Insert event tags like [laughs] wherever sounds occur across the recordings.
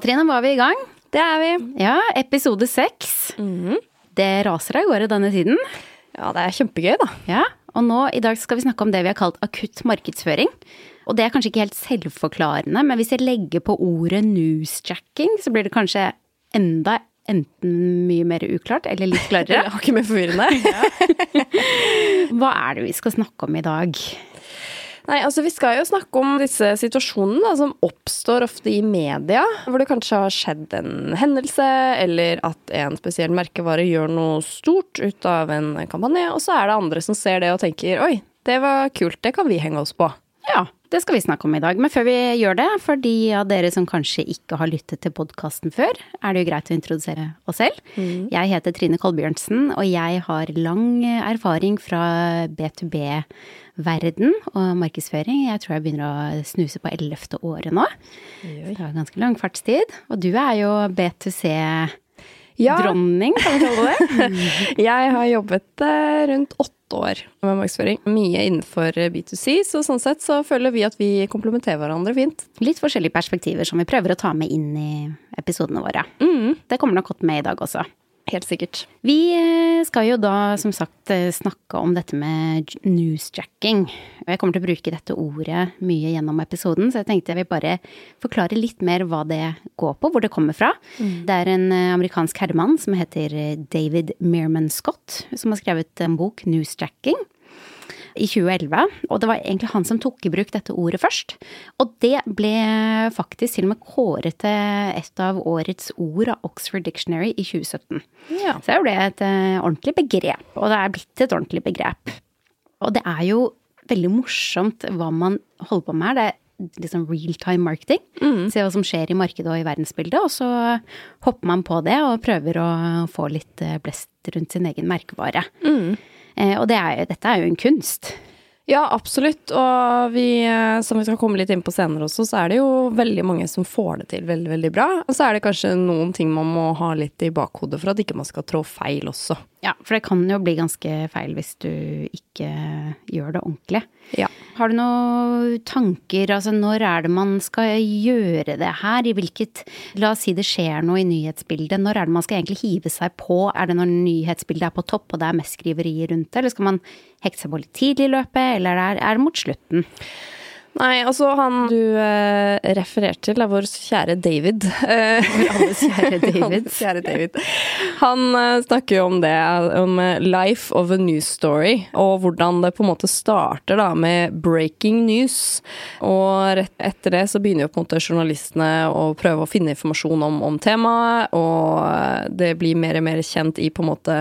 Da, Trine, var vi i gang. Det er vi. Ja, episode seks. Det raser av gårde denne tiden. Ja, det er kjempegøy, da. Ja, og nå i dag skal vi snakke om det vi har kalt akutt markedsføring. Og det er kanskje ikke helt selvforklarende, men hvis jeg legger på ordet newsjacking, så blir det kanskje enda enten mye mer uklart eller litt klarere. [laughs] er ikke mer forvirrende. [laughs] Hva er det vi skal snakke om i dag? Nei, altså Vi skal jo snakke om disse situasjonene da, som oppstår ofte i media. Hvor det kanskje har skjedd en hendelse, eller at en spesiell merkevare gjør noe stort ut av en kampanje. Og så er det andre som ser det og tenker oi, det var kult, det kan vi henge oss på. Ja, det skal vi snakke om i dag. Men før vi gjør det, for de av dere som kanskje ikke har lyttet til podkasten før, er det jo greit å introdusere oss selv. Jeg heter Trine Kolbjørnsen, og jeg har lang erfaring fra B2B-verden og markedsføring. Jeg tror jeg begynner å snuse på ellevte året nå. Så det har ganske lang fartstid. Og du er jo B2C-dronning, kan vi kalle det. [laughs] Jeg har jobbet eh, rundt åtte år med markedsføring. Mye innenfor B2C, så sånn sett så føler vi at vi komplementerer hverandre fint. Litt forskjellige perspektiver som vi prøver å ta med inn i episodene våre. Det kommer nok godt med i dag også. Helt sikkert. Vi eh, skal jo da som sagt eh, snakke om dette med newsjacking. Og jeg kommer til å bruke dette ordet mye gjennom episoden, så jeg tenkte jeg vil bare forklare litt mer hva det går på, hvor det kommer fra. Det er en eh, amerikansk herremann som heter David Meerman Scott, som har skrevet en bok, Newsjacking i 2011, og det var egentlig han som tok i bruk dette ordet først. Og det ble faktisk til og med kåret til et av årets ord av Oxford Dictionary i 2017. Ja. Så det ble et eh, ordentlig begrep, og det er blitt et ordentlig begrep. Og det er jo veldig morsomt hva man holder på med her. Det er liksom real time marketing. Se hva som skjer i markedet og i verdensbildet, og så hopper man på det og prøver å få litt eh, blest rundt sin egen merkevare. Eh, Og det er, dette er jo en kunst. Ja, absolutt. Og vi, eh, som vi skal komme litt inn på senere også, så er det jo veldig mange som får det til veldig, veldig bra. Og så er det kanskje noen ting man må ha litt i bakhodet for at ikke man skal trå feil også. Ja, for det kan jo bli ganske feil hvis du ikke gjør det ordentlig. Ja. Har du noen tanker, altså når er det man skal gjøre det her? I hvilket La oss si det skjer noe i nyhetsbildet. Når er det man skal egentlig hive seg på? Er det når nyhetsbildet er på topp og det er mest skriverier rundt det, eller skal man hekte seg på litt tidlig i løpet, eller er, det mot slutten? Nei, altså han du eh, refererte til, er vår kjære David. Vår Alles kjære [laughs] David. Kjære David. Han eh, snakker jo om det, om eh, life of a news story, og hvordan det på en måte starter da med breaking news. Og rett etter det så begynner jo på en måte journalistene å prøve å finne informasjon om, om temaet, og eh, det blir mer og mer kjent i på en måte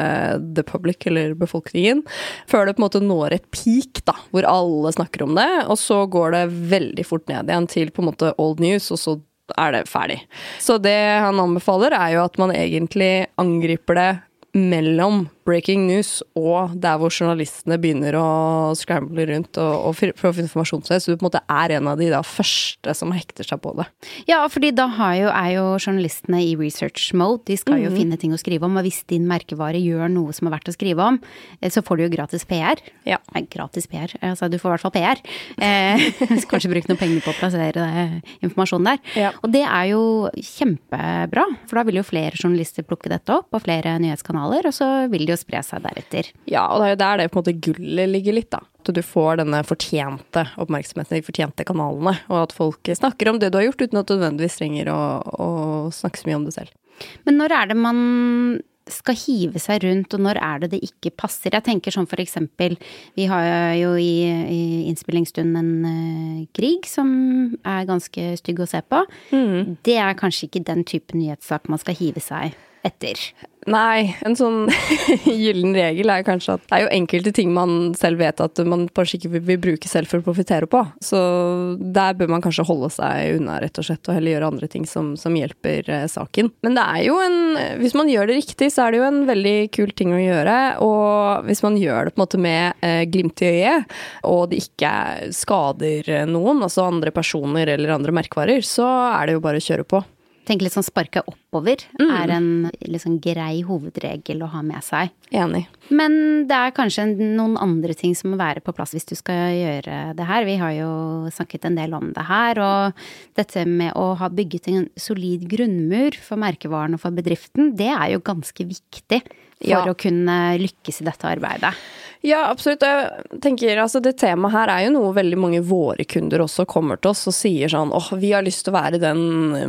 the public, eller befolkningen, før det på en måte når et peak, da, hvor alle snakker om det, og så går det veldig fort ned igjen til på en måte old news, og så er det ferdig. Så det han anbefaler, er jo at man egentlig angriper det mellom breaking news og der hvor journalistene begynner å scramble rundt og, og prøve informasjon til deg, Så du på en måte er en av de da første som hekter seg på det. Ja, fordi da har jo, er jo journalistene i research mode. De skal jo finne ting å skrive om, og hvis din merkevare gjør noe som er verdt å skrive om, eh, så får du jo gratis PR. Ja. Nei, gratis PR. Altså, du får i hvert fall PR. Eh, [laughs] kanskje bruke noen penger på å plassere det, informasjon der. Ja. Og det er jo kjempebra, for da vil jo flere journalister plukke dette opp, og flere nyhetskanaler, og så vil de jo spre seg deretter. Ja, og det er jo der det på en måte gullet ligger litt, da. At du får denne fortjente oppmerksomheten i de fortjente kanalene, og at folk snakker om det du har gjort, uten at du nødvendigvis trenger å, å snakke så mye om det selv. Men når er det man skal hive seg rundt, og når er det det ikke passer? Jeg tenker sånn for eksempel, vi har jo i, i innspillingsstund en uh, krig som er ganske stygg å se på. Det er kanskje ikke den type nyhetssak man skal hive seg etter. Nei, en sånn [laughs] gyllen regel er kanskje at det er jo enkelte ting man selv vet at man kanskje ikke vil, bruke selv for å profitere på. Så der bør man kanskje holde seg unna, rett og slett, og heller gjøre andre ting som, som hjelper eh, saken. Men det er jo en Hvis man gjør det riktig, så er det jo en veldig kul ting å gjøre. Og hvis man gjør det på en måte med eh, glimt i øyet, og det ikke skader noen, altså andre personer eller andre merkevarer, så er det jo bare å kjøre på. Tenker litt sånn sparka oppover er en sånn grei hovedregel å ha med seg. Enig. Men det er kanskje noen andre ting som må være på plass hvis du skal gjøre det her. Vi har jo snakket en del om det her, og dette med å ha bygget en solid grunnmur for merkevaren og for bedriften, det er jo ganske viktig for Ja. å kunne lykkes i dette arbeidet. Ja, absolutt. Jeg tenker, altså, det temaet her er jo noe veldig mange våre kunder også kommer til oss og sier sånn åh, vi har lyst til å være den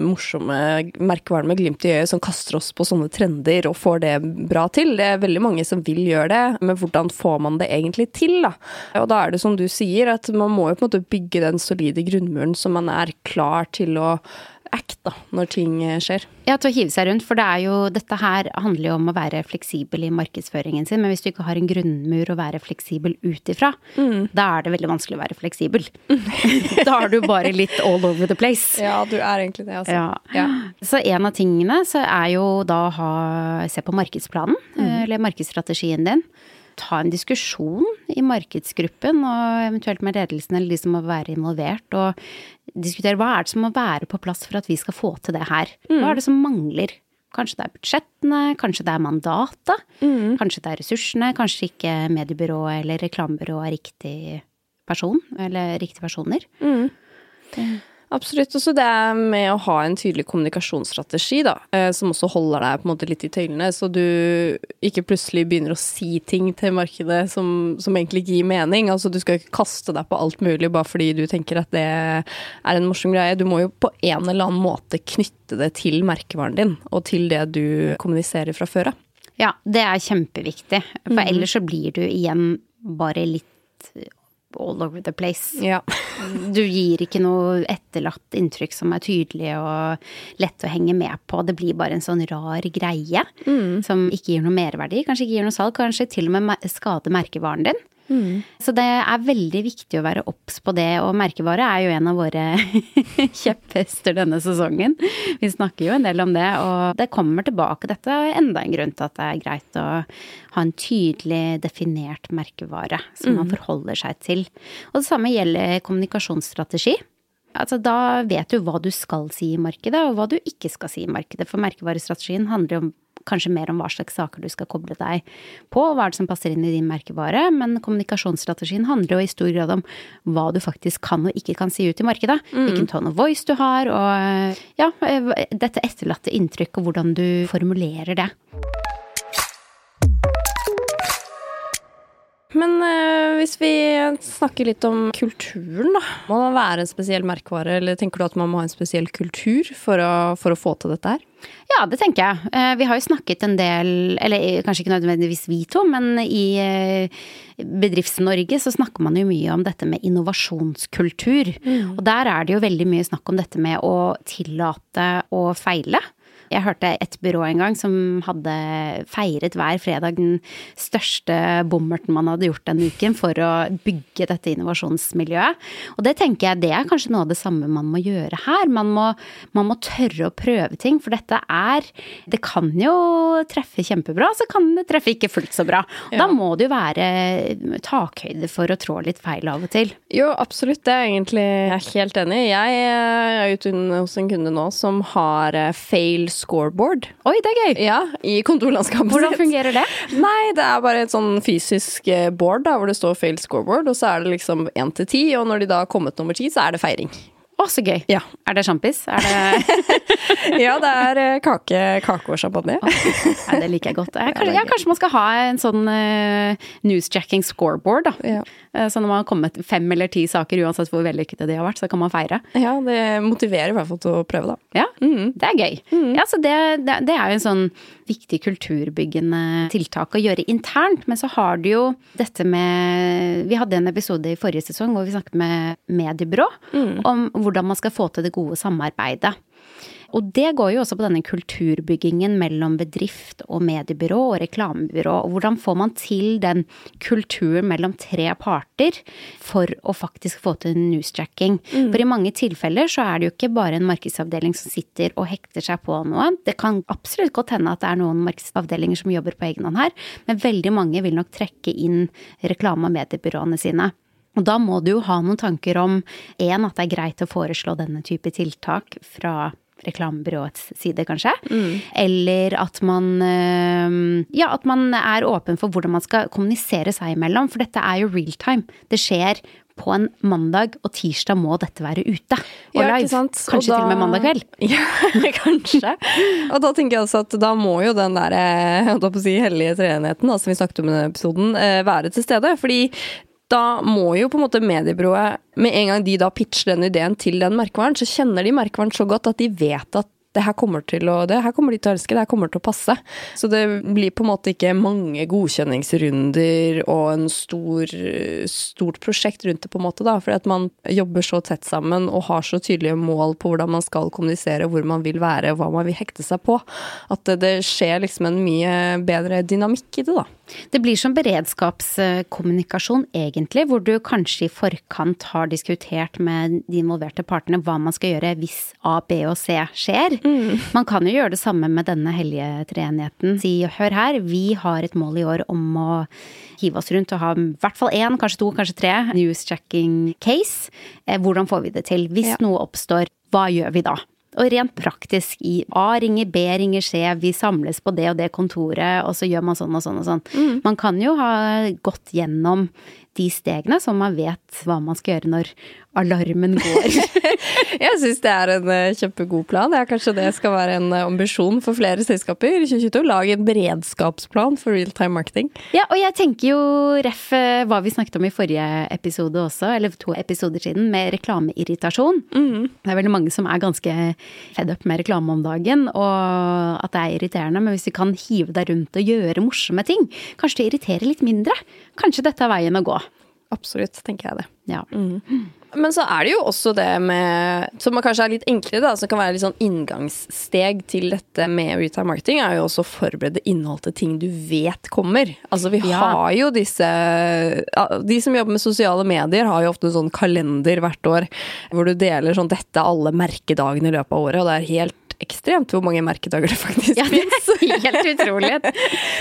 morsomme merkevaren med glimt i øyet som kaster oss på sånne trender og får det bra til. Det er veldig mange som vil gjøre det, men hvordan får man det egentlig til, da? Og da er det som du sier, at man må jo på en måte bygge den solide grunnmuren så man er klar til å act da, når ting skjer. Ja, til å hive seg rundt, for det er jo, dette her handler jo om å være fleksibel i markedsføringen sin, men hvis du ikke har en grunnmur å være fleksibel ut ifra, da er det veldig vanskelig å være fleksibel. [laughs] da er du bare litt all over the place. Ja, du er egentlig det, altså. Ja. Så en av tingene så er jo da å ha, se på markedsplanen, eller markedsstrategien din. Ta en diskusjon i markedsgruppen, og eventuelt med ledelsen eller de som må være involvert, og diskutere hva er det som må være på plass for at vi skal få til det her. Hva er det som mangler? Kanskje det er budsjettene, kanskje det er mandatet, kanskje det er ressursene, kanskje ikke mediebyrået eller reklamebyrået er riktig person, eller riktige personer. Absolutt. Også det med å ha en tydelig kommunikasjonsstrategi, da, eh, som også holder deg på en måte litt i tøylene, så du ikke plutselig begynner å si ting til markedet som, som egentlig ikke gir mening. Altså, du skal ikke kaste deg på alt mulig bare fordi du tenker at det er en morsom greie. Du må jo på en eller annen måte knytte det til merkevaren din, og til det du kommuniserer fra før av. Ja, det er kjempeviktig. For ellers så blir du igjen bare litt all over the place. Ja. [laughs] Du gir ikke noe etterlatt inntrykk som er tydelig og lett å henge med på. Det blir bare en sånn rar greie som ikke gir noe merverdi. Kanskje ikke gir noe salg, kanskje til og med skader merkevaren din. Så det er veldig viktig å være obs på det, og merkevare er jo en av våre [laughs] kjepphester denne sesongen. Vi snakker jo en del om det, og det kommer tilbake. Dette er enda en grunn til at det er greit å ha en tydelig definert merkevare som man forholder seg til. Og det samme gjelder kommunikasjonsstrategi. Altså, da vet du hva du skal si i markedet, og hva du ikke skal si i markedet. For merkevarestrategien handler jo om kanskje mer om hva slags saker du skal koble deg på, og hva er det som passer inn i din merkevare, men kommunikasjonsstrategien handler jo i stor grad om hva du faktisk kan og ikke kan si ut i markedet. Hvilken tone of voice du har, og ja, dette etterlatte inntrykk, og hvordan du formulerer det. Men eh, hvis vi snakker litt om kulturen, da. Må det være en spesiell merkevare, eller tenker du at man må ha en spesiell kultur for å, for å få til dette her? Ja, det tenker jeg. Uh, Vi har jo snakket en del, eller eh, kanskje ikke nødvendigvis vi to, men i uh, Bedrifts-Norge så snakker man jo mye om dette med innovasjonskultur. Og der er det jo veldig mye snakk om dette med å tillate å feile. Jeg hørte et byrå en gang som hadde feiret hver fredag den største bommerten man hadde gjort den uken for å bygge dette innovasjonsmiljøet. Og det tenker jeg det er kanskje noe av det samme man må gjøre her. Man må, man må tørre å prøve ting, for dette er Det kan jo treffe kjempebra, så kan det treffe ikke fullt så bra. Da Ja. må det jo være takhøyde for å trå litt feil av og til. Jo, absolutt. Det er jeg egentlig jeg er helt enig i. Jeg er ute hos en kunde nå som har eh, fail scoreboard. Oi, det er gøy! Ja, i kontorlandskapet Hvordan fungerer det? Nei, det er bare et sånn fysisk eh, board da, hvor det står 'failed scoreboard, og så er det liksom én til ti, og når de da har kommet nummer ti, så er det feiring. Å, så gøy. Ja. Er det sjampis? Er det [laughs] Ja, det er eh, kake, kake og champagne. Nei, det liker jeg godt. [laughs] Jeg, Kanskje, ja, kanskje man skal ha en sånn uh, newsjacking scoreboard, da. Ja. Eh, Så når man har kommet fem eller ti saker, uansett hvor vellykkede de har vært, så kan man feire. Ja, det motiverer i hvert fall til å prøve, da. Ja, det er gøy. Ja, så det, det, det er jo en sånn viktig kulturbyggende tiltak å gjøre internt. Men så har du jo dette med Vi hadde en episode i forrige sesong hvor vi snakket med mediebyrå om hvordan man skal få til det gode samarbeidet. Og det går jo også på denne kulturbyggingen mellom bedrift og mediebyrå og reklamebyrå. Hvordan får man til den kulturen mellom tre parter for å faktisk få til newsjacking? For i mange tilfeller så er det jo ikke bare en markedsavdeling som sitter og hekter seg på noe. Det kan absolutt godt hende at det er noen markedsavdelinger som jobber på egen hånd her, men veldig mange vil nok trekke inn reklame- og mediebyråene sine. Og da må du jo ha noen tanker om én, at det er greit å foreslå denne type tiltak fra reklamebyråets side, kanskje. Eller at man eh, Ja, at man er åpen for hvordan man skal kommunisere seg imellom. For dette er jo real time. Det skjer på en mandag, og tirsdag må dette være ute og Ja, live. Kanskje Og da- til og med mandag kveld. [laughs] Ja, kanskje. Og da tenker jeg også at da må jo den der eh, holdt på å si, hellige treenigheten da, som vi snakket om i denne episoden, eh, være til stede. Fordi da må jo på en måte mediebyrået, med en gang de da pitcher den ideen til den merkevaren, så kjenner de merkevaren så godt at de vet at det her kommer til å, det her kommer de til å elske, det her kommer til å passe. Så det blir på en måte ikke mange godkjenningsrunder og en stor, stort prosjekt rundt det, på en måte, da. Fordi at man jobber så tett sammen og har så tydelige mål på hvordan man skal kommunisere, hvor man vil være hva man vil hekte seg på. At det, det skjer liksom en mye bedre dynamikk i det, da. Det blir som beredskapskommunikasjon, egentlig, hvor du kanskje i forkant har diskutert med de involverte partene hva man skal gjøre hvis A, B og C skjer. Man kan jo gjøre det samme med denne hellige treenigheten. Si hør her, vi har et mål i år om å hive oss rundt og ha i hvert fall én, kanskje to, kanskje tre newschecking case. Eh, Hvordan får vi det til? Hvis Ja. noe oppstår, hva gjør vi da? Og rent praktisk i A ringer, B ringer C, vi samles på det og det kontoret, og så gjør man sånn og sånn og sånn. Man kan jo ha gått gjennom de stegene, så man vet hva man skal gjøre når alarmen går. [laughs] Jeg syns det er en eh, kjempegod plan. Er kanskje det skal være en eh, ambisjon for flere selskaper i 2022. Lage en beredskapsplan for real time marketing. ja, og jeg tenker jo ref eh, hva vi snakket om i forrige episode også, eller to episoder siden, med reklameirritasjon. Det er veldig mange som er ganske fed up med reklame om dagen, og at det er irriterende. Men hvis vi kan hive deg rundt og gjøre morsomme ting, kanskje det irriterer litt mindre. Kanskje dette er veien å gå. Absolutt, tenker jeg det. Ja. Men så er det jo også det med Som kanskje er litt enklere, da, som kan være litt sånn inngangssteg til dette med real-time marketing, er jo også å forberede innhold til ting du vet kommer. Altså vi Ja. har jo disse De som jobber med sosiale medier, har jo ofte en sånn kalender hvert år hvor du deler sånn dette alle merkedagene i løpet av året, og det er helt ekstremt hvor mange merkedager det faktisk Ja, er [laughs] helt utrolig.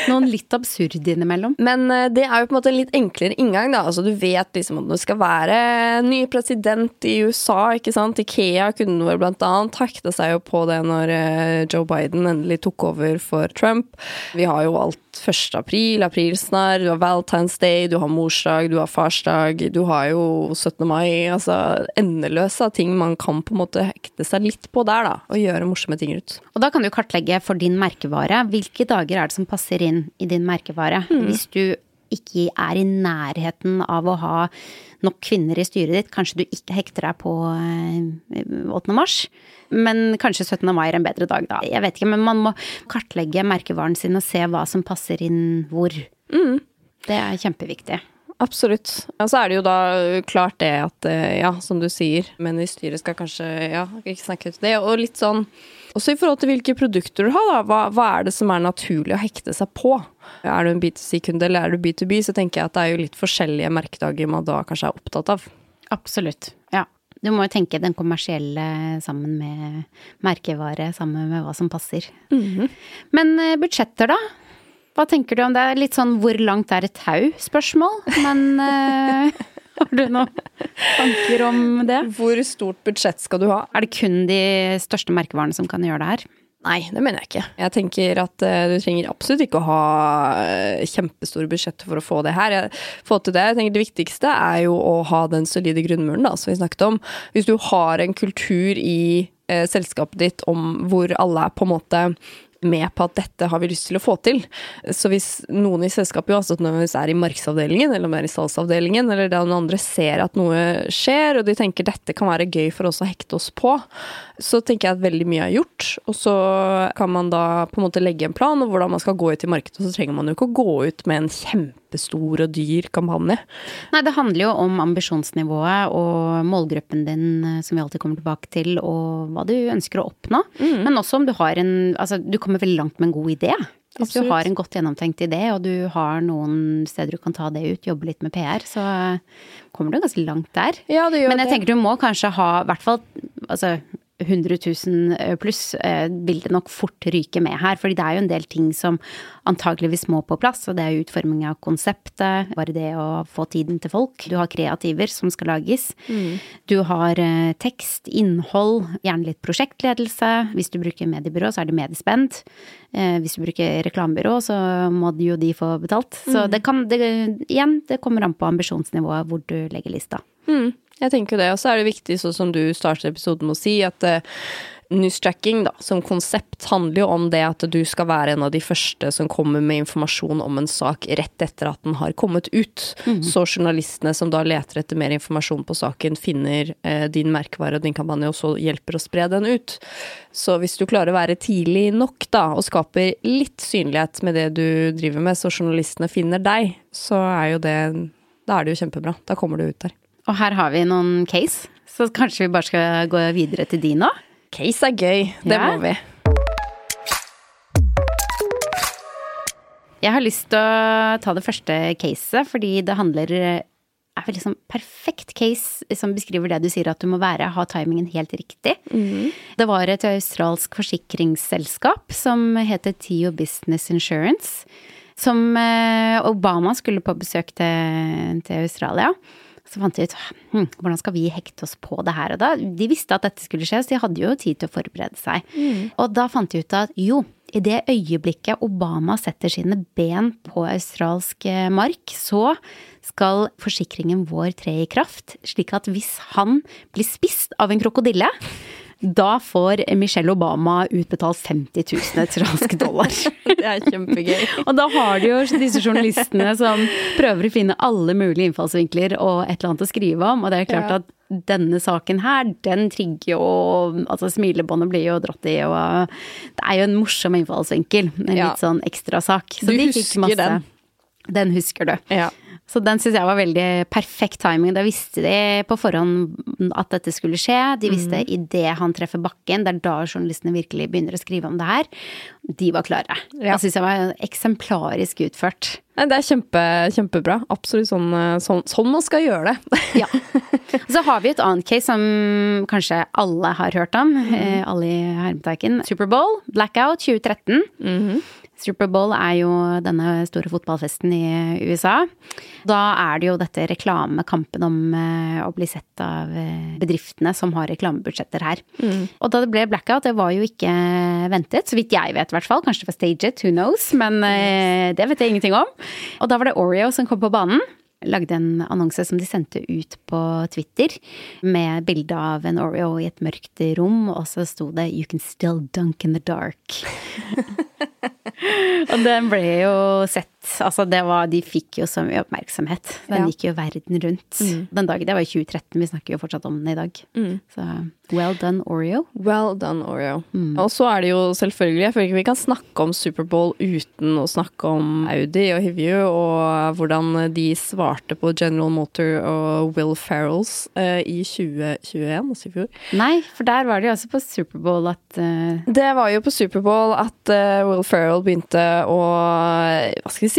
Noen litt absurde innimellom. Men eh, det er jo på en måte en litt enklere inngang, da. Altså, du vet liksom at det skal være ny president i USA, ikke sant. Ikea kunne vel blant annet hekta seg jo på det når eh, Joe Biden endelig tok over for Trump. Vi har jo alt 1. april, aprilsnarr, du har Valentine's Day, du har morsdag, du har farsdag, du har jo 17. mai. Altså endeløse ting man kan på en måte hekte seg litt på der, da. Og gjøre morsomme ting ut. Og da kan du kartlegge for din merkevare hvilke dager er det som passer inn i din merkevare. Hvis du ikke er i nærheten av å ha nok kvinner i styret ditt, kanskje du ikke hekter deg på eh, 8. mars, men kanskje 17. mai er en bedre dag da. Jeg vet ikke, men man må kartlegge merkevaren sin og se hva som passer inn hvor. Det er kjempeviktig. Absolutt. Og så er det jo da klart det at, eh, ja, som du sier, menn i styret skal kanskje ja, ikke snakke ut det. Og litt sånn også i forhold til hvilke produkter du har, da. Hva, hva er det som er naturlig å hekte seg på? Er du en B2C-kunde eller er du B2B, så tenker jeg at det er jo litt forskjellige merkedager man da kanskje er opptatt av. Absolutt. Ja. Du må jo tenke den kommersielle sammen med merkevare, sammen med hva som passer. Men eh, budsjetter, da? Hva tenker du om det? Litt sånn hvor langt er et tau-spørsmål, men uh, [laughs] har du noen tanker om det? Hvor stort budsjett skal du ha? Er det kun de største merkevarene som kan gjøre det her? Nei, det mener jeg ikke. Jeg tenker at uh, du trenger absolutt ikke å ha uh, kjempestore budsjetter for å få det her. Jeg, få til det. Jeg tenker det viktigste er jo å ha den solide grunnmuren da, som vi snakket om. Hvis du har en kultur i uh, selskapet ditt om hvor alle er på en måte med på at dette har vi lyst til å få til. Så hvis noen i selskapet altså nødvendigvis er i markedsavdelingen eller om er i salgsavdelingen, eller den andre ser at noe skjer, og de tenker dette kan være gøy for oss å hekte oss på, så tenker jeg at veldig mye er gjort. Og så kan man da på en måte legge en plan om hvordan man skal gå ut i markedet, og så trenger man jo ikke å gå ut med en kjempestor og dyr kampanje. Nei, det handler jo om ambisjonsnivået og målgruppen din, eh, som vi alltid kommer tilbake til, og hva du ønsker å oppnå. Men også om du har en Altså, du kommer veldig langt med en god idé. Hvis Absolutt. du har en godt gjennomtenkt idé, og du har noen steder du kan ta det ut, jobbe litt med PR, så kommer du ganske langt der. Ja, Men jeg det. tenker du må kanskje ha, i hvert fall altså, 100 000 eh, pluss eh, vil det nok fort ryke med her. fordi det er jo en del ting som antageligvis må på plass, og det er jo utforming av konseptet, bare det å få tiden til folk. Du har kreativer som skal lages. Mm. Du har eh, tekst, innhold, gjerne litt prosjektledelse. Hvis du bruker mediebyrå, så er det mediespent. Hvis du bruker reklamebyrå, så må jo de få betalt. Så mm. det kan det, Igjen, det kommer an på ambisjonsnivået hvor du legger lista. Mm. Jeg tenker jo det. Og så er det viktig, sånn som du startet episoden med å si, at uh, newstracking da, som konsept handler jo om det at du skal være en av de første som kommer med informasjon om en sak rett etter at den har kommet ut. Mm. Så journalistene som da leter etter mer informasjon på saken, finner uh, din merkevare og din kampanje, og så hjelper å spre den ut. Så hvis du klarer å være tidlig nok da, og skaper litt synlighet med det du driver med, så journalistene finner deg, så er jo det Da er det jo kjempebra. Da kommer du ut der. Og her har vi noen case, så kanskje vi bare skal gå videre til de nå? Case er gøy. Det ja. må vi. Jeg har lyst til å ta det første caset, fordi det handler er vel liksom perfekt case som beskriver det du sier at du må være, ha timingen helt riktig. Mm. Det var et australsk forsikringsselskap som heter Tio Business Insurance, som eh, Obama skulle på besøk til, til Australia. Så fant de ut hm, hvordan skal vi hekte oss på det her og da. De visste at dette skulle skje, så de hadde jo tid til å forberede seg. Mm. Og da fant de ut at jo, i det øyeblikket Obama setter sine ben på australsk eh, mark, så skal forsikringen vår tre i kraft, slik at hvis han blir spist av en krokodille da får Michelle Obama utbetalt 50 000 australske dollar. [laughs] det er kjempegøy. og da har de jo disse journalistene som prøver å finne alle mulige innfallsvinkler og et eller annet å skrive om, og det er klart ja. at denne saken her, den trigger jo Altså smilebåndet blir jo dratt i, og det er jo en morsom innfallsvinkel. En ja. litt sånn ekstrasak. Så du de husker den? Den husker du. Ja. Så den syns jeg var veldig perfekt timing. Da visste de på forhånd at dette skulle skje. De visste mm. idet han treffer bakken, det er da journalistene virkelig begynner å skrive om det her. De var klare. Ja. Det syns jeg var eksemplarisk utført. Det er kjempe, kjempebra. Absolutt sånn, sånn, sånn, man skal gjøre det. [laughs] ja. Så har vi et annet case som kanskje alle har hørt om. Mm. Alle i hermetegn. Superbowl, blackout 2013. Mm -hmm. Superbowl er jo denne store fotballfesten i USA. Da er det jo dette reklamekampen om eh, å bli sett av eh, bedriftene som har reklamebudsjetter her. Mm. Og da det ble blackout, det var jo ikke ventet, så vidt jeg vet i hvert fall. Kanskje det var staged, who knows, men eh, det vet jeg ingenting om. Og da var det Oreo som kom på banen lagde en annonse som de sendte ut på Twitter med bilde av en Oreo i et mørkt rom, og så sto det 'You can still dunk in the dark'. [laughs] og den ble jo sett Altså, det var De fikk jo så mye oppmerksomhet. Den ja. gikk jo verden rundt. Mm. Den dagen, Det var i 2013, vi snakker jo fortsatt om den i dag. Mm. Så well done, Oreo. Well done, Oreo. Mm. Og så er det jo selvfølgelig Jeg føler ikke vi kan snakke om Superbowl uten å snakke om Audi og Hivju, og hvordan de svarte på General Motor og Will Ferrells uh, i 2021, altså i fjor. Nei, for der var det jo også på Superbowl at uh... Det var jo på Superbowl at uh, Will Ferrell begynte å Hva skal vi si?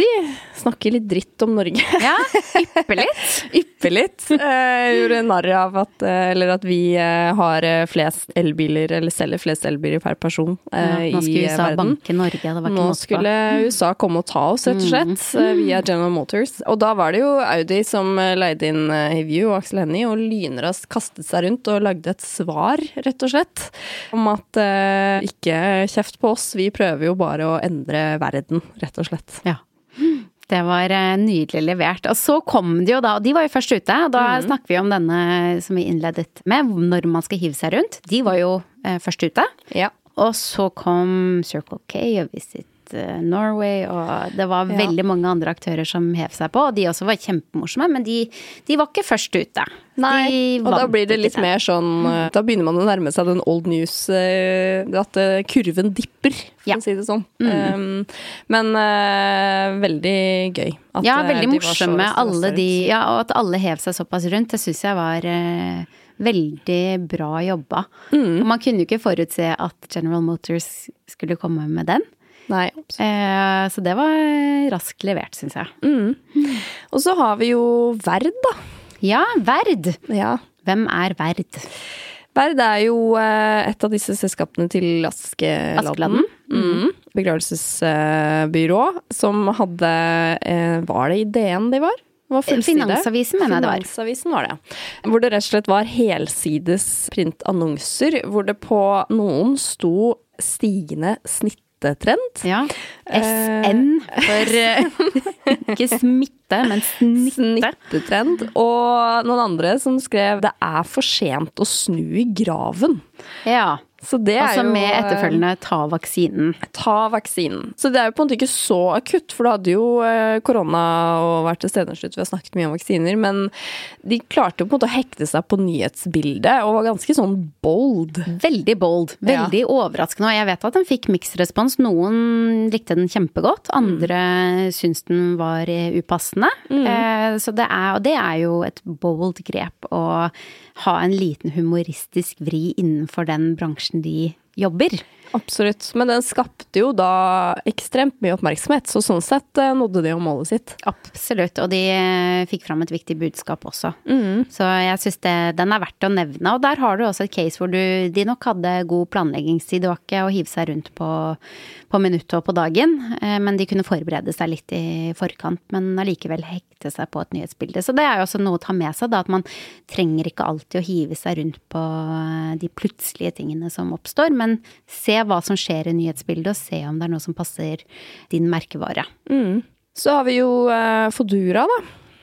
Snakke litt dritt om Norge. [laughs] Ja, yppe litt. [laughs] yppe litt. Uh, gjorde narr av at Eller at vi uh, har flest elbiler, eller selger flest elbiler per person eh, ja, nå skulle USA verden. banke Norge, Nå skulle USA komme og ta oss, rett og slett, mm. via General Motors. Og da var det jo Audi som leide inn Hivju og Axel Hennie, og lynraskt kastet seg rundt og lagde et svar, rett og slett, om at ikke kjeft på oss, vi prøver jo bare å endre verden, rett og slett. Ja. Det var eh, nydelig levert. Og så kom de jo da, og de var jo først ute. Og da mm. snakker vi om denne som vi innledet med, når man skal hive seg rundt. De var jo eh, først ute. Ja. Og så kom Circle K og Visit Norway, og det var ja. veldig mange andre aktører som hev seg på. Og de også var kjempemorsomme, men de, de var ikke først ute. Nei, og da blir det litt mer sånn eh, Da begynner man å nærme seg den old news, eh, at kurven dipper, for ja. å si det sånn. Mm. Um, men uh, veldig gøy. Ja, veldig morsomme, alle de Ja, og at alle hev seg såpass rundt, det syns jeg var uh, veldig bra jobba. Mm. Og man kunne jo ikke forutse at General Motors skulle komme med den. Nei. Eh, så det var raskt levert, syns jeg. Mm. Og så har vi jo Verd, da. Ja, Verd. Ja. Hvem er Verd? Verd er jo eh, et av disse selskapene til Askeladden. Askeladden. Mm. Begravelsesbyrå som hadde eh, Var det i DN de var? Var. Finansavisen, mener jeg det var. Finansavisen var det. Hvor det rett og slett var helsides printannonser, hvor det på noen sto stigende snittetrend. Ja. SN for eh, [laughs] Ikke smitte, men snitte. Snittetrend. Og noen andre som skrev 'Det er for sent å snu i graven'. Ja. Så det er Altså jo med etterfølgende ta vaksinen. Ta vaksinen. Så det er jo på en måte ikke så akutt, for da hadde jo eh, korona og vært til stede slutt. Vi har snakket mye om vaksiner, men de klarte jo på en måte å hekte seg på nyhetsbildet og var ganske sånn bold. Veldig bold. Ja. Veldig overraskende. Og jeg vet at den fikk mixed respons. Noen likte den kjempegodt, andre syns den var eh, upassende. Eh, Så det er, og det er jo et bold grep å ha en liten humoristisk vri innenfor den bransjen de jobber. Absolutt. Men den skapte jo da ekstremt mye oppmerksomhet, så sånn sett eh, nådde de jo målet sitt. Absolutt. Og de eh, fikk fram et viktig budskap også. Så jeg syns den er verdt å nevne. Og der har du også et case hvor du, de nok hadde god planleggingstid. Det var ikke å hive seg rundt på, på minuttet og på dagen, eh, men de kunne forberede seg litt i forkant. Men allikevel hekte seg på et nyhetsbilde. Så det er jo også noe å ta med seg, da. At man trenger ikke alltid å hive seg rundt på de plutselige tingene som oppstår, men se hva som skjer i nyhetsbildet, og se om det er noe som passer din merkevare. Så har vi jo eh, Fodura, da.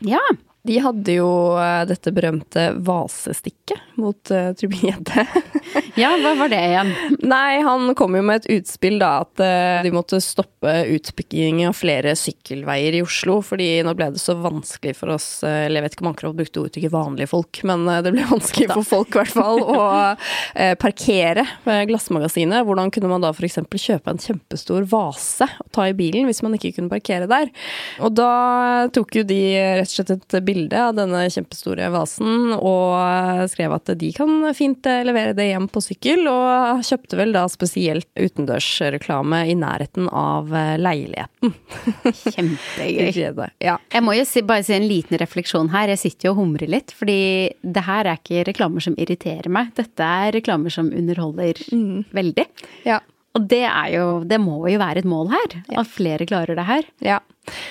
Ja. De hadde jo eh, dette berømte vasestikket mot uh, Trubin-Gjedde. [laughs] ja, hva var det igjen? Nei, han kom jo med et utspill da at uh, de måtte stoppe utbygging av flere sykkelveier i Oslo, fordi nå ble det så vanskelig for oss, uh, eller jeg vet ikke om Ankerholt brukte uttrykket vanlige folk, men eh, det ble vanskelig for folk i hvert fall å eh, parkere glassmagasinet. Hvordan kunne man da f.eks. kjøpe en kjempestor vase og ta i bilen hvis man ikke kunne parkere der? Og da tok jo de rett og slett et bilde av denne kjempestore vasen og skrev at de kan fint eh, levere det hjem på sykkel, og kjøpte vel da spesielt utendørsreklame i nærheten av eh, leiligheten. [laughs] Kjempegøy. [laughs] Ja. Jeg må jo si, bare si en liten refleksjon her. Jeg sitter jo og humrer litt, fordi det her er ikke reklamer som irriterer meg. Dette er reklamer som underholder veldig. Ja. Og det er jo Det må jo være et mål her. At flere klarer det her. Ja.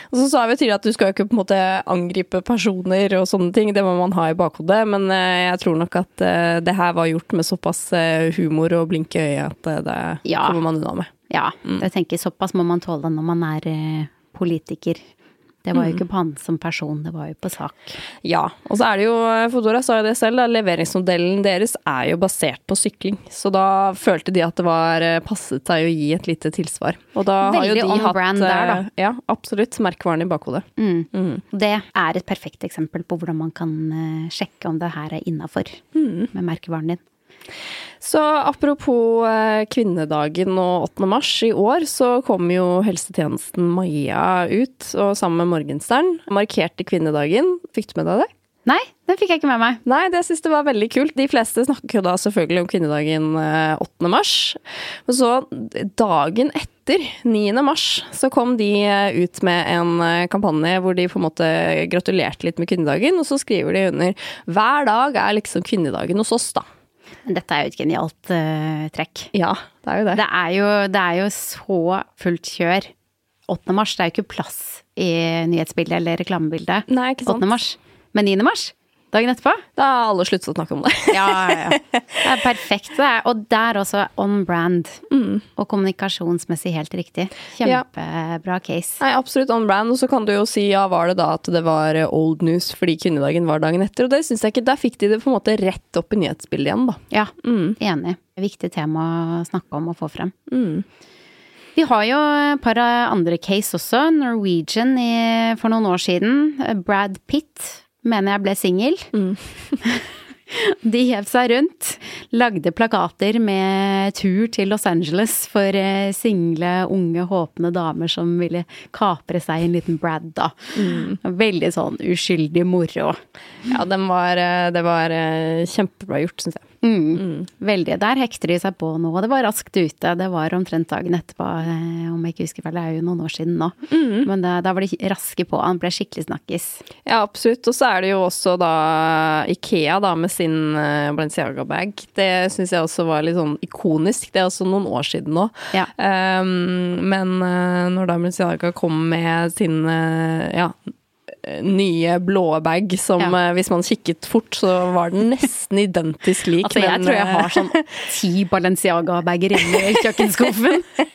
Og så sa vi tidligere at du skal jo ikke på en måte angripe personer og sånne ting, det må man ha i bakhodet, men eh, jeg tror nok at eh, det her var gjort med såpass eh, humor og blink i øyet at det Ja. kommer man unna med. Ja, jeg tenker såpass må man tåle når man er politiker. Det var jo ikke på han som person, det var jo på sak. Ja, og så er det jo, Fodora sa jo det selv, da, leveringsmodellen deres er jo basert på sykling. Så da følte de at det var eh, passet seg å gi et lite tilsvar. Og da har jo de hatt der, da. eh, Ja, absolutt. Merkevaren i bakhodet. Det er et perfekt eksempel på hvordan man kan eh, sjekke om det her er innafor med merkevaren din. Så apropos eh, kvinnedagen og 8. mars i år, så kom jo helsetjenesten Maja ut, og sammen med Morgenstern markerte kvinnedagen. Fikk du med deg det? Nei, den fikk jeg ikke med meg. Nei, det syns jeg var veldig kult. De fleste snakker jo da selvfølgelig om kvinnedagen eh, 8. mars. Og så dagen etter, 9. mars, så kom de eh, ut med en eh, kampanje hvor de på en måte gratulerte litt med kvinnedagen, og så skriver de under 'Hver dag er liksom kvinnedagen hos oss', da. Dette er jo et genialt uh, trekk. Ja, det er jo det. Det er jo, det er jo så fullt kjør. 8. mars, det er jo ikke plass i nyhetsbildet eller reklamebildet. Nei, ikke sant. 8. mars. Men 9. mars, dagen etterpå, Da har alle sluttet å snakke om det. [laughs] ja, ja, ja. Det er perfekt. Det er, og der også on brand. Og kommunikasjonsmessig helt riktig. Kjempebra case. Nei, absolutt on brand. Og så kan du jo si ja, var det da at det var eh, old news fordi kvinnedagen var dagen etter? Og det syns jeg ikke. Der fikk de det på en måte rett opp i nyhetsbildet igjen, da. Ja, enig. Viktig tema å snakke om og få frem. Vi har jo et par andre case også. Norwegian i, for noen år siden. Brad Pitt mener jeg ble singel. [laughs] De hev seg rundt, lagde plakater med tur til Los Angeles for eh, single, unge, håpende damer som ville kapre seg en liten Brad, da. Veldig sånn uskyldig moro. Ja, den var, eh, det var eh, kjempebra gjort, syns jeg. Mm. Veldig. Der hekter de seg på nå, og det var raskt ute. Det var omtrent dagen etterpå, eh, om jeg ikke husker feil. Det er jo noen år siden nå. Men da, da var de raske på. Han ble skikkelig snakkis. Ja, absolutt. Og så er det jo også da Ikea da med sin uh, Balenciaga-bag. Det syns jeg også var litt sånn ikonisk. Det er også noen år siden nå. Ja. Um, men når da Balenciaga kom med sin ja, nye blå bag som Ja. uh, hvis man kikket fort, så var den nesten identisk lik. Altså, jeg men, tror jeg har sånn ti Balenciaga-bager inne i kjøkkenskuffen. [laughs]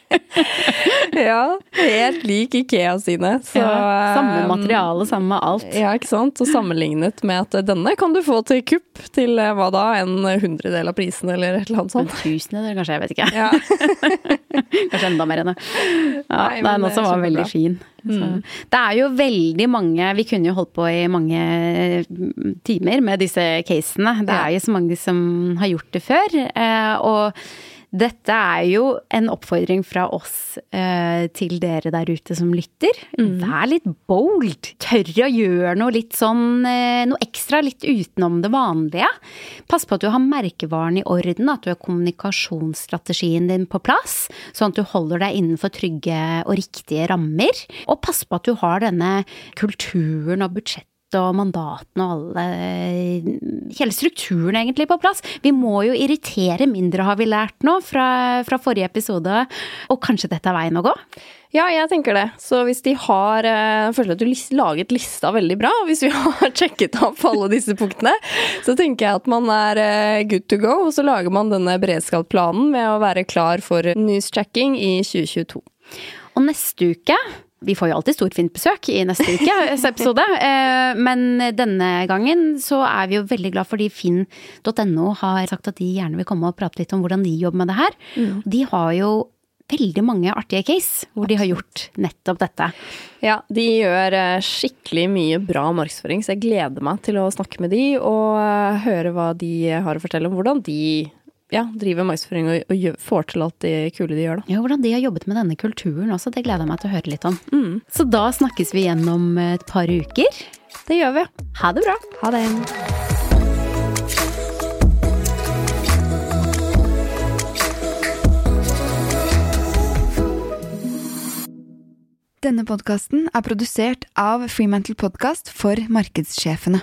Ja, helt lik Ikea sine. Så, Ja, samme um, materiale, samme alt. Ja, ikke sant. Og sammenlignet med at denne kan du få til kupp til eh, hva da, en hundredel av prisen eller et eller annet sånt. En tusendel kanskje. Jeg vet ikke. Ja. [laughs] Kanskje enda mer enn det. Ja, Nei, som er var veldig veldig fin. Så. Det er jo veldig mange Vi kunne jo holdt på i mange mm, timer med disse casene. Det er jo så mange som har gjort det før. eh, Og dette er jo en oppfordring fra oss eh, til dere der ute som lytter. Vær litt bold. Tørre å gjøre noe litt sånn eh, Noe ekstra, litt utenom det vanlige. Pass på at du har merkevaren i orden, at du har kommunikasjonsstrategien din på plass, sånn at du holder deg innenfor trygge og riktige rammer. Og pass på at du har denne kulturen og budsjettet og mandatene og alle Hele strukturen egentlig på plass. Vi må jo irritere mindre, har vi lært nå fra, fra forrige episode. Og kanskje dette er veien å gå? Ja, jeg tenker det. Så hvis de har eh, Jeg føler at du laget lista veldig bra. og Hvis vi [laughs] har sjekket opp alle disse punktene, så tenker jeg at man er eh, good to go. Og så lager man denne beredskapsplanen med å være klar for newsjacking i 2022. Og neste uke vi får jo alltid storfint besøk i neste ukes episode, [laughs] eh, men denne gangen så er vi jo veldig glad fordi finn.no har sagt at de gjerne vil komme og prate litt om hvordan de jobber med det her. De har jo veldig mange artige case hvor de har gjort nettopp dette. Ja, de gjør eh, skikkelig mye bra markedsføring, så jeg gleder meg til å snakke med de og eh, høre hva de har å fortelle om hvordan de ja, driver markedsføring og, og gjør, får til alt det kule de gjør, da. Ja, Hvordan de har jobbet med denne kulturen også, det gleder jeg meg til å høre litt om. Så da snakkes vi igjen om et par uker. Det gjør vi. Ha det bra! Ha det. Denne podkasten er produsert av Freemantle Podcast for markedssjefene.